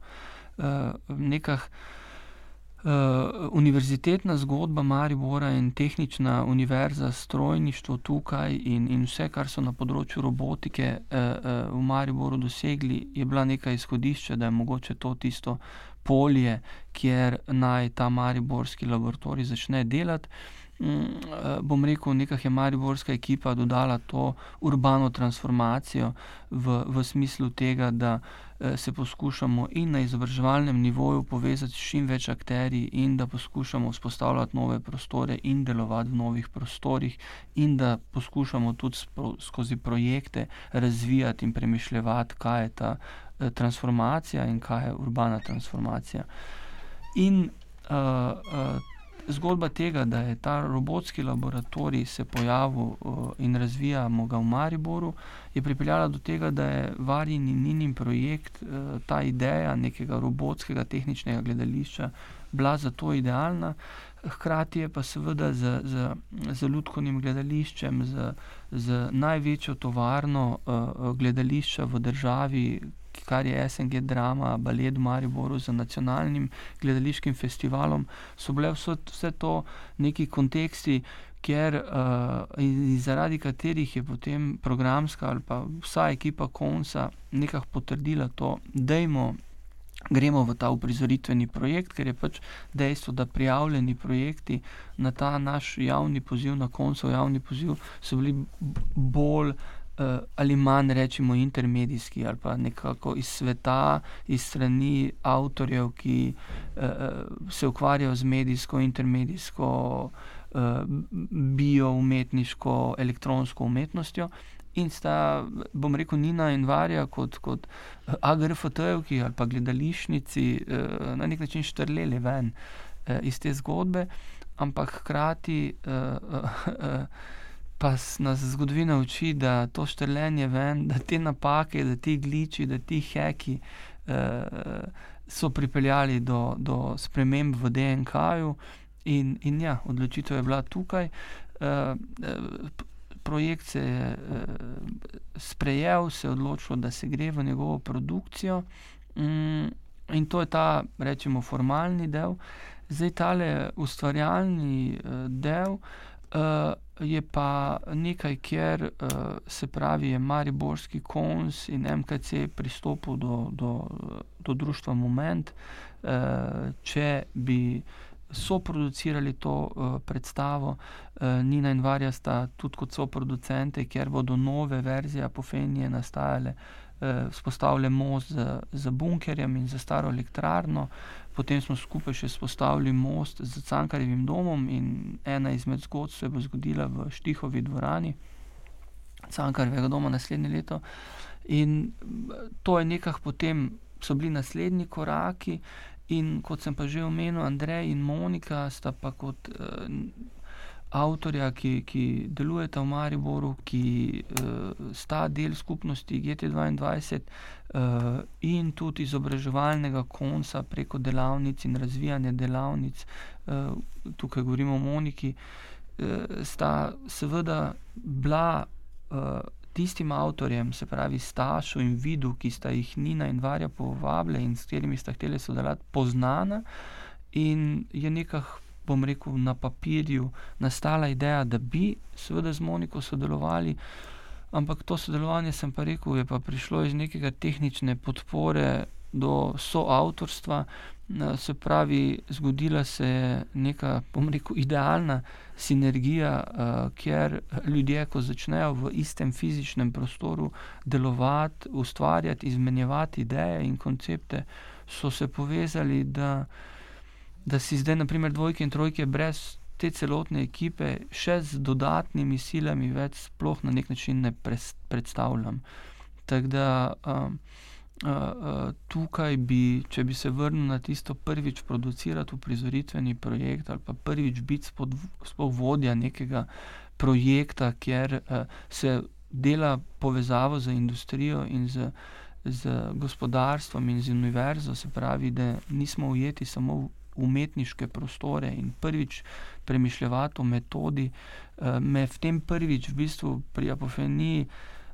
Uh, nekah, univerzitetna zgodba Maribora in tehnična univerza, strojništvo tukaj in, in vse, kar so na področju robotike uh, uh, v Mariboru dosegli, je bila neka izhodišča, da je mogoče to tisto polje, kjer naj ta Mariborski laboratorij začne delati. Um, bom rekel, neka je Mariborska ekipa dodala to urbano transformacijo v, v smislu tega, da Eh, se poskušamo in na izobraževalnem nivoju povezati s čim več akteri, in da poskušamo vzpostavljati nove prostore in delovati v novih prostorih, in da poskušamo tudi skozi projekte razvijati in premišljati, kaj je ta eh, transformacija in kaj je urbana transformacija. In uh, uh, zgodba tega, da je ta robotski laboratorij se pojavil uh, in razvijamo ga v Mariboru, je pripeljala do tega, da je Varin in Ninin projekt, uh, ta ideja nekega robotskega tehničnega gledališča, bila zato idealna. hkrati je pa seveda z, z, z ljudkovnim gledališčem, z, z največjo tovarno uh, gledališča v državi, kar je SNG Drama, Baled Mariboru z nacionalnim gledališkim festivalom, so bile vse, vse to neki konteksti, kjer uh, in zaradi katerih je potem programska ali pa vsa ekipa konca nekako potrdila to, da imamo. Gremo v ta uprizoritveni projekt, ker je pač dejstvo, da prijavljeni projekti na ta naš javni poziv, na koncu javni poziv, so bili bolj ali manj, rečemo, intermedijski ali pa nekako iz sveta, iz strani avtorjev, ki uh, se ukvarjajo z medijsko, intermedijsko, bio-umetniško, elektronsko umetnostjo. In sta, bom rekel, Nina in Varja kot, kot agrofotejki ali pa gledališnici na nek način štrleli ven iz te zgodbe, ampak hkrati. Uh, uh, uh, pa nas zgodovina uči, da to štrlenje ven, da te napake, da ti gliči, da ti heki eh, so pripeljali do, do sprememb v DNK-ju. In, in ja, odločitev je bila tukaj. Eh, projekt se je eh, sprejel, se je odločil, da se gre v njegovo produkcijo. Mm, in to je ta, rečemo, formalni del. Zdaj, tale ustvarjalni uh, del, uh, je pa nekaj, kjer uh, se pravi, je Mariborski kons in MKC pristopil do, do, do društva Moment. Uh, če bi soproducirali to uh, predstavo, uh, Nina in Varja sta tudi kot soproducente, ker bodo nove verzije Apofenije nastajale. Spostavljen most z, z bunkerjem in za staro elektrarno, Potem smo skupaj še spostavili most z Cankarjevim domom in ena izmed zgodb se bo zgodila v Štihovi dvorani, Cankarjevega doma naslednje leto. In to je nekaj, potem so bili naslednji koraki, in kot sem pa že omenil, Andrej in Monika sta pa kot. Eh, avtorja, ki, ki delujeta v Mariboru, ki uh, sta del skupnosti GT2 uh, in tudi izobraževalnega konca preko delavnic in razvijanja delavnic, uh, tukaj govorimo o Moniki, uh, sta seveda bila. Uh, Tistim avtorjem, se pravi Stašu in Vidu, ki sta jih Nina in Varja povabili in s katerimi sta hteli sodelovati, poznana in je nekako bom rekel, na papirju nastala ideja, da bi seveda z Moniko sodelovali. Ampak to sodelovanje, sem pa rekel, je pa prišlo iz nekega tehnične podpore do soavtorstva. Se pravi, zgodila se je neka, bom rekel, idealna sinergija, kjer ljudje, ko začnejo v istem fizičnem prostoru delovati, ustvarjati, izmenjevati ideje in koncepte, so se povezali, da da si zdaj, naprimer, dvojke in trojke brez te celotne ekipe, še z dodatnimi silami, več sploh na nek način ne predstavljam. Tako da um, uh, uh, tukaj bi, če bi se vrnil na tisto prvič producirati v prizoritveni projekt ali pa prvič biti sploh vodja nekega projekta, kjer uh, se dela povezavo z industrijo in z. Z gospodarstvom in z univerzo, se pravi, da nismo ujeti samo v umetniške prostore in prvič premišljati o metodi, uh, me v tem prvič v bistvu pri apofeniji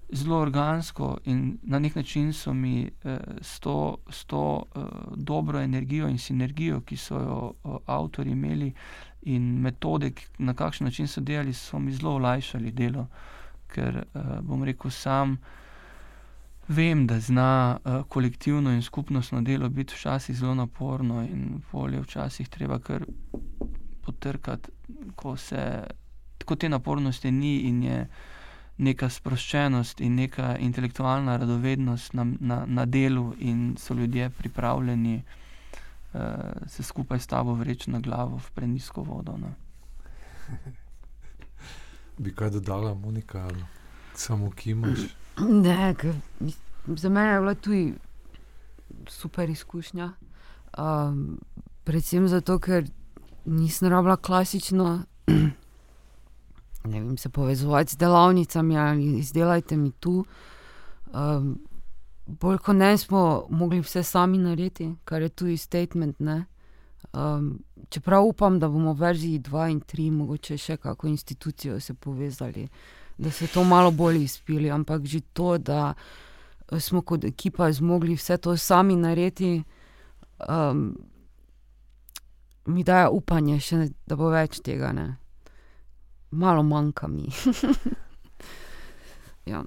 zelo organsko in na nek način so mi uh, s to, s to uh, dobro energijo in sinergijo, ki so jo uh, avtori imeli in metode, na kakšen način so delali, so mi zelo olajšali delo, ker uh, bom rekel sam. Vem, da zna uh, kolektivno in skupnostno delo biti včasih zelo naporno in polje včasih treba kar potrkati, ko, se, ko te napornosti ni in je neka sproščenost in neka intelektualna radovednost na, na, na delu in so ljudje pripravljeni uh, se skupaj s tabo vreči na glavo v prenisko vodo. No. Bi kaj dodala, Monika, samo kimaš? Ne, za mene je bila tudi super izkušnja. Um, predvsem zato, ker nisem rabila klasično vem, se povezovati z delavnicami ali izdelajte mi tu. Um, bolj kot ne smo mogli vse sami narediti, kar je tudi statement. Ne? Um, čeprav upam, da bomo v verziji 2 in 3 mogoče še kako institucijo se povezali, da se to malo bolj izpili, ampak že to, da eh, smo kot ekipa zmogli vse to sami narediti, um, mi daje upanje, še, da bo več tega. Ne? Malo manjka mi. ja.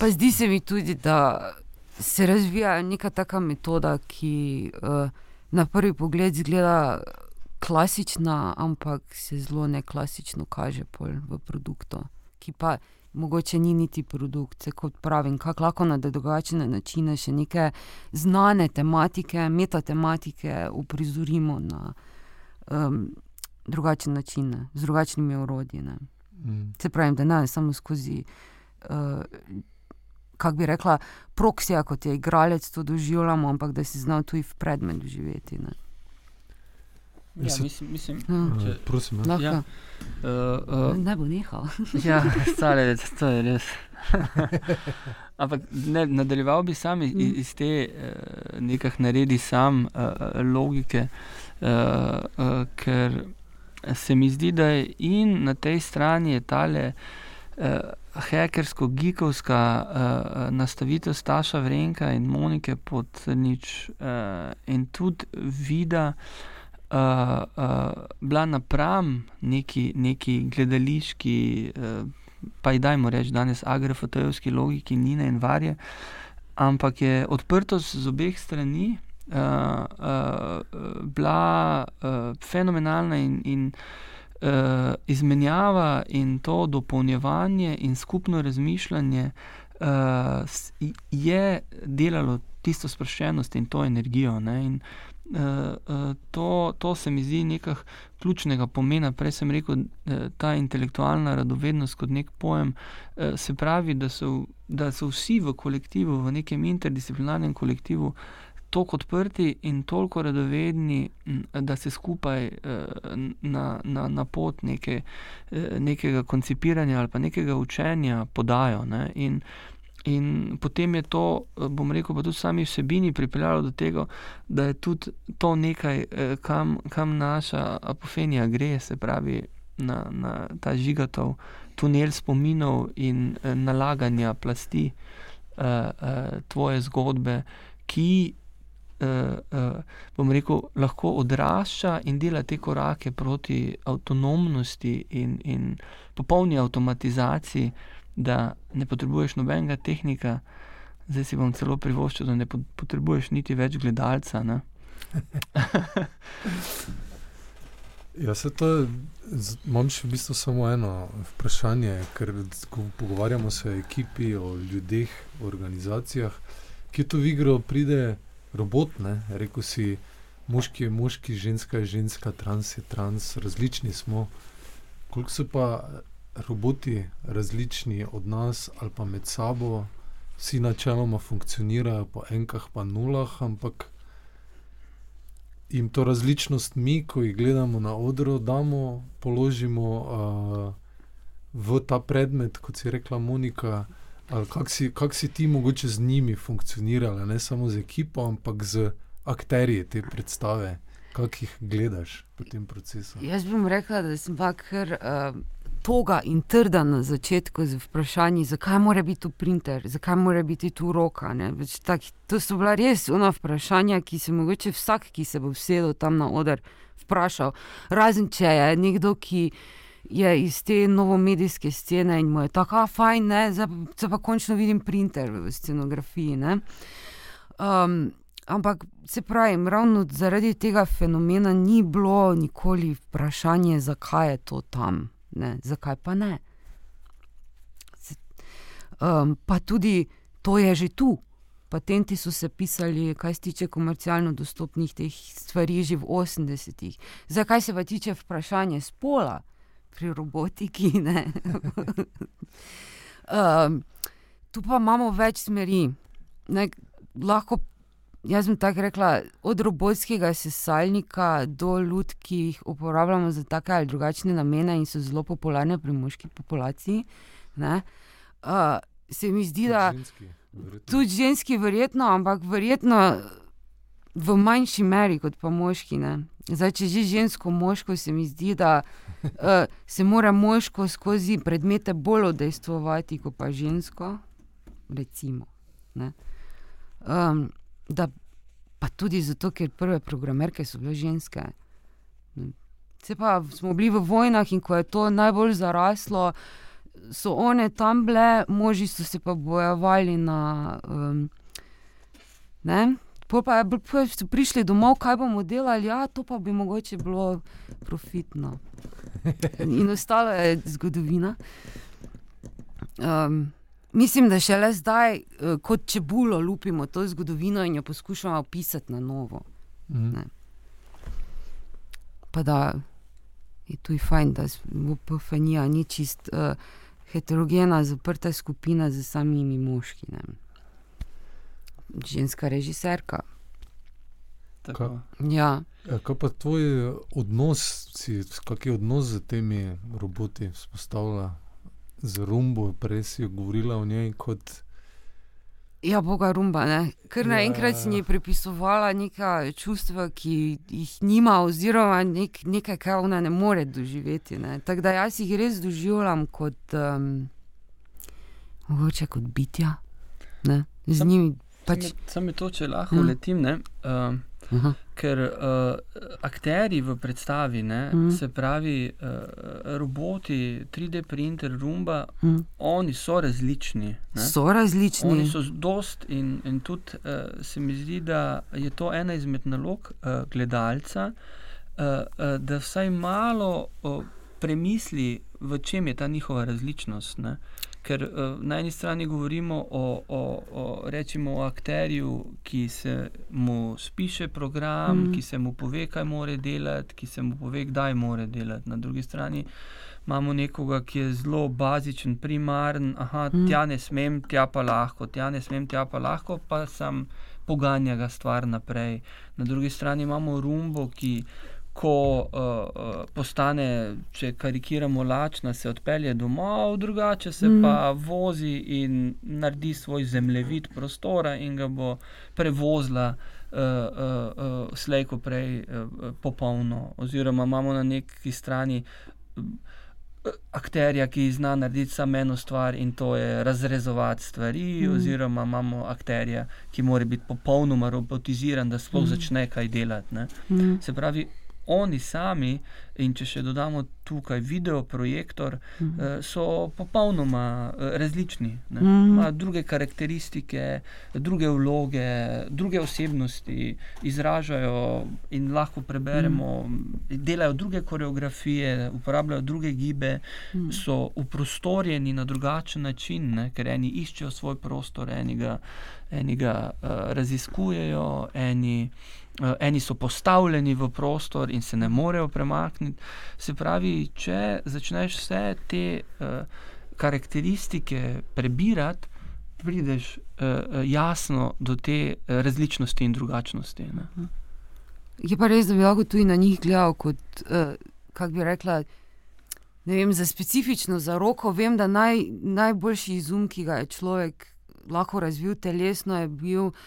Pa zdi se mi tudi, da se razvija neka taka metoda, ki uh, na prvi pogled zgleda klasična, ampak se zelo neklasično kaže v produktu, ki pa mogoče ni niti produkt. Kot pravim, kako lahko na drugačne načine še neke znane tematike, metatematike uprizorimo na um, drugačne načine, z drugačnimi orodji. Mm. Se pravi, da ne samo skozi. Uh, Kako bi rekla, proksija, kot je igralec, to doživljamo, ampak da si znal tudi v predmet doživeti. Ne? Ja, mislim, mislim, ja. Če, prosim, ja. Ja. Uh, uh, ne bo nehal. ja, stare, to je res. Ampak ne, nadaljeval bi sam iz, mm. iz te uh, nekaj naredi sam uh, logike, uh, uh, ker se mi zdi, da je in na tej strani je tale uh, hekersko-gikovska uh, nastavitev Staša Vrenka in Monike pod nič uh, in tudi vida uh, uh, bila napram neki, neki gledališki, uh, pa i dajmo reči danes agrofotojevski logiki Nina in Varje, ampak je odprtost z obeh strani uh, uh, bila uh, fenomenalna in, in uh, izmenjava in to dopolnjevanje in skupno razmišljanje uh, je delalo tisto sproščenost in to energijo. Ne? In uh, uh, to, to se mi zdi nekaj ključnega pomena. Prej sem rekel, ta intelektualna radovednost kot nek pojem, uh, se pravi, da so, da so vsi v kolektivu, v nekem interdisciplinarnem kolektivu tako odprti in toliko radovedni, da se skupaj eh, na, na, na pot neke, eh, nekega koncipiranja ali pa nekega učenja podajo. Ne? In, in potem je to, bom rekel, pa tudi sami vsebini pripeljalo do tega, da je tudi to nekaj, eh, kam, kam naša apofenija gre, se pravi na, na ta žigatov tunel spominov in nalaganja plasti. Uh, uh, tvoje zgodbe, ki uh, uh, bom rekel, lahko odrašča in dela te korake proti avtonomnosti in, in popolni avtomatizaciji, da ne potrebuješ nobenega tehnika, zdaj si bom celo privoščil, da ne potrebuješ niti več gledalca. Ja, se to imam še v bistvu samo eno vprašanje, ker pogovarjamo se o ekipi, o ljudeh, o organizacijah, ki to v igro pride robot, ne? rekel si, moški je moški, ženska je ženska, trans je trans, različni smo. Koliko so pa roboti različni od nas ali pa med sabo, vsi načeloma funkcionirajo po enkah, pa nulah, ampak jim to različnost mi, ko jih gledamo na odru, damo, položimo uh, v ta predmet, kot si rekla Monika. Kako si, kak si ti mogoče z njimi funkcionirala, ne samo z ekipo, ampak z akterji te predstave, kako jih gledaš v tem procesu? Jaz bom rekla, da sem pa kar uh, toga in trda na začetku z vprašanji, zakaj mora biti tu printer, zakaj mora biti tu roka. Tak, to so bila res ona vprašanja, ki se mogoče vsak, ki se bo vsedel tam na oder, vprašal. Razen če je nekdo, ki je iz te novomedijske scene in mu je tako fajn, da se pa končno vidim printer v scenografiji. Um, ampak se pravi, ravno zaradi tega fenomena ni bilo nikoli vprašanje, zakaj je to tam, ne? zakaj pa ne. Um, pa tudi to je že tu. Patenti so se pisali, kar se tiče komercialno dostopnih teh stvari, že v 80-ih. Zakaj se pa tiče vprašanja spola? pri robotiki. um, tu pa imamo več smeri. Ne, lahko, jaz bi tako rekla, od robotskega sesalnika do ljud, ki jih uporabljamo za take ali drugačne namene in so zelo popularne pri moški populaciji. Ne, uh, se mi zdi, da ženski, tudi ženski, verjetno, ampak verjetno v manjši meri kot pa moški. Ne. Zdaj, če že žensko, moško, se mi zdi, da uh, se mora moško skozi predmete bolj odejstvovati kot pa žensko. Recimo. Um, da, pa tudi zato, ker prve programerke so bile ženske. Se pa smo bili v vojnah in ko je to najbolj zaraslo, so one tam bile, moži so se pa bojevali na. Um, Pol pa je, so prišli domov, kaj bomo delali, ja, to pa bi mogoče bilo profitno. In ostalo je zgodovina. Um, mislim, da še le zdaj, uh, kot čebulo, lupimo to zgodovino in jo poskušamo opisati na novo. Mm. Pa da je tu fajn, da je PFNija ni čist uh, heterogena, zaprta skupina z samimi moškimi ženska režiserka. Ka, ja. ja, kaj pa tvoj odnos, kakšen odnos z temi roboti vzpostavlja, z rumbo, prej si govorila o njej kot. Ja, boga rumba. Ne? Ker naenkrat ja, si ji pripisovala neka čustva, ki jih nima, oziroma nek, nekaj, kar ona ne more doživeti. Ne? Tako da jaz jih res doživljam kot, um, mogoče kot bitja. Ne? Z Sam, njimi Pač... Sam je to, če lahko mm. letim. Uh, ker uh, akteri v predstavi, ne, mm. se pravi, uh, roboti, 3D printer, rumba, mm. oni so različni. Ne. So različni. Oni so dost in, in tudi uh, se mi zdi, da je to ena izmed nalog uh, gledalca, uh, uh, da vsaj malo uh, premisli, v čem je ta njihova različnost. Ne. Ker uh, na eni strani govorimo o, o, o, rečimo, o akterju, ki se mu spiše program, mm. ki se mu pove, kaj mora delati, ki se mu pove, kdaj mora delati. Na drugi strani imamo nekoga, ki je zelo bazičen, primaren, aha, mm. tja ne smem, tja pa lahko, tja ne smem, tja pa lahko, pa sem poganja ga stvar naprej. Na drugi strani imamo rumbo, ki ko uh, postane, če karikiramo, lačna, se odpelje domov, drugače se mm. pa vozi in naredi svoj zemljevid prostora in ga bo prevozila. Uh, uh, uh, Slejko prej uh, popolno, oziroma imamo na neki strani uh, akterja, ki zna narediti samo eno stvar in to je razrezovati stvari, mm. oziroma imamo akterja, ki mora biti popolnoma robotiziran, da sploh mm. začne kaj delati. Mm. Se pravi, oni sami, in če še dodamo tukaj video projektor, mm -hmm. so popolnoma eh, različni. Mm -hmm. Druge karakteristike, druge vloge, druge osebnosti izražajo in lahko preberemo, -hmm. delajo druge koreografije, uporabljajo druge gibe, -hmm. so uprostorjeni na drugačen način, ne? ker eni iščejo svoj prostor, eni ga, eni ga uh, raziskujejo, eni. Uh, eni so postavljeni v prostor in se ne morejo premakniti. Se pravi, če začneš vse te uh, karakteristike prebirati, prideš uh, jasno do te različnosti in drugačnosti. Ne? Je pa res, da bi lahko tudi na njih gledal kot, uh, kako bi rekla. Vem, za specifično, za roko, vem, da naj, najboljši izum, ki ga je človek lahko razvil telesno, je bil uh,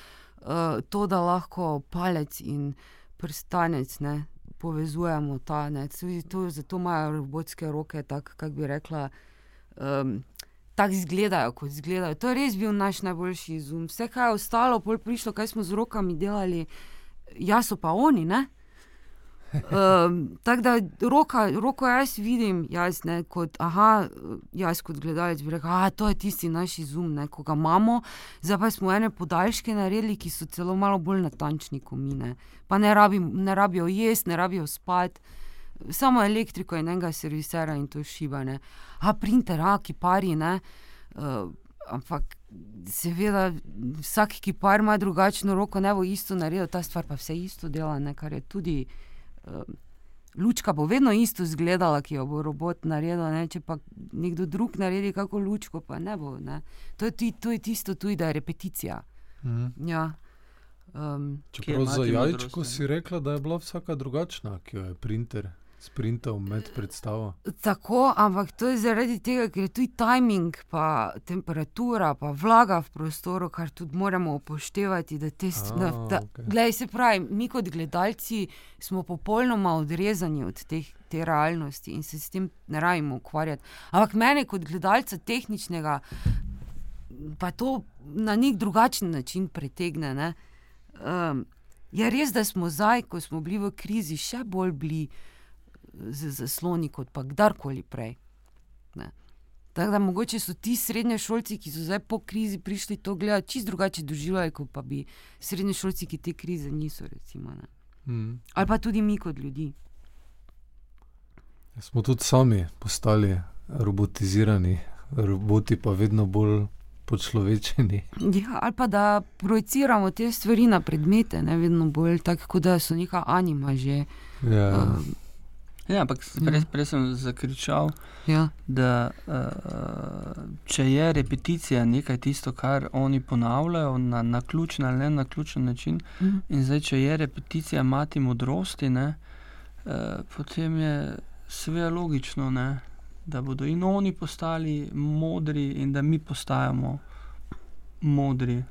to, da lahko palec in prstanec ne, povezujemo. Ta, ne, to, zato imajo robotske roke, tako kako bi rekla. Um, Tako izgledajo, kot izgledajo. To je res bil naš najboljši izum. Vse, kar je ostalo, pol prišlo, kaj smo z rokami delali, jaz pa oni, ne? Um, Tako da roka, roko jaz vidim, jaz, ne, kot, aha, jaz kot gledalec bi rekel, da je tisti naš izum, ne, ko ga imamo. Zdaj pa smo ene podaljške naredili, ki so celo malo bolj natančni kot mi. Ne. Pa ne, rabi, ne rabijo jesti, ne rabijo spati, samo elektriko in enega servisera in to šibane. A printer, a kipari, ne. Uh, ampak. Seveda, vsak kipar ima drugačno roko, ne bo isto naredil, ta stvar pa vse isto dela, ne, kar je tudi uh, lučka bo vedno isto izgledala, ki jo bo robot naredil. Ne? Če pa nekdo drug naredi kako lučko, pa ne bo. Ne? To, je, to je tisto, tudi, da je repeticija. Mhm. Ja. Um, Čeprav za jajčko si rekla, da je bila vsaka drugačna, ki jo je printer. Sprintal med predstavo. Tako, ampak to je zaradi tega, ker je tudi timing, pa temperatura, pa vlaga v prostoru, kar tudi moramo upoštevati. Da te, A, da, da, okej. glej, se pravi, mi kot gledalci smo popolnoma odrezani od teh, te realnosti in se s tem ne rabimo ukvarjati. Ampak mene kot gledalca tehničnega, pa to na nek drugačen način pretegne. ne. Um, je res, da smo zdaj, ko smo bili v krizi, še bolj bili z zasloni kot pa kdarkoli prej. Ne. Tako da mogoče so ti srednješolci, ki so zdaj po krizi prišli to gledati, čist drugače doživljali, kot pa bi srednješolci, ki te krize niso. Recimo, ne. Mm. Ali pa tudi mi kot ljudi. Smo tudi sami postali robotizirani, roboti pa vedno bolj počlovečeni. Ja, ali pa da projiciramo te stvari na predmete, ne vedno bolj tako, da so neka anima že. Ja. Um, Ja, ampak prej, prej sem zakričal, ja. da uh, če je repeticija nekaj tisto, kar oni ponavljajo na, na ključen ali ne na ključen način, Mhm. in zdaj, če je repeticija mati modrosti, ne, uh, potem je seveda logično, ne, da bodo in oni postali modri, in da mi postajamo modri,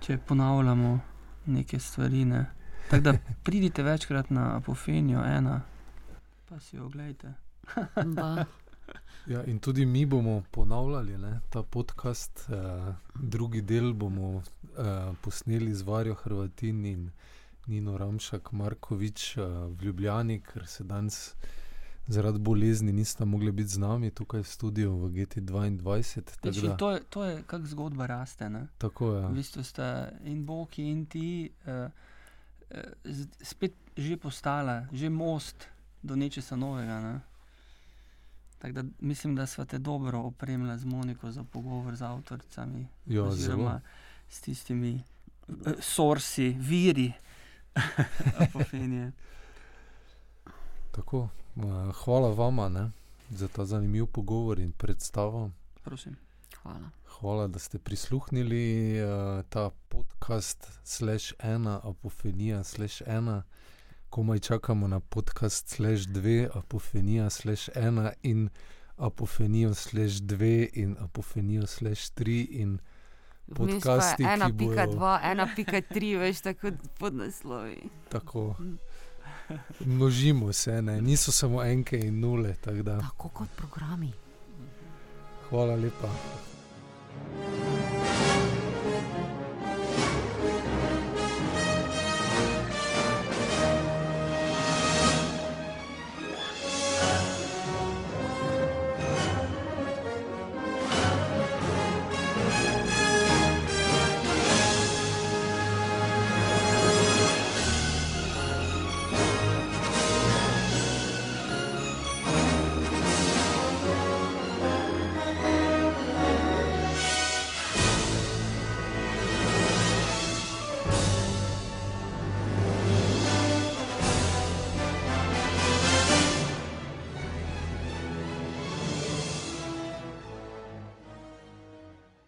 če ponavljamo neke stvari. Ne. Tako da pridite večkrat na apofenijo, ena, pa si jo oglejte. Da. Ja, in tudi mi bomo ponavljali ne, ta podcast, eh, drugi del bomo eh, posneli z Varjo Hrvatin in Nino Ramšak, Markovič eh, v Ljubljani, ker se danes zaradi bolezni nista mogli biti z nami tukaj v studiu v GT2. Več, in to je, to je kako zgodba raste. Ne? Tako je. V bistvu sta in Boki in ti uh, uh, spet že postala, že most do nečesa novega. Ne? Tako da mislim, da sva te dobro opremila z Moniko za pogovor z avtoricami, Ja, zelo. oziroma s tistimi uh, sorsi, viri apofenije. Tako, eh, hvala vama ne, za ta zanimiv pogovor in predstavo. Prosim. Hvala. Hvala, da ste prisluhnili uh, ta podcast, slash ena, apofenija, slash ena. Komaj čakamo na podcast, slash dve, apofenija, slash ena in apofenijo, slash dve in apofenijo, slash tri. In Vmes pa Podcasti, ki ena pika dva, ena pika tri, veš, tako pod naslovi. tako množimo se, ne? niso samo enke in nule. tako da Tako kot programi. Hvala lepa.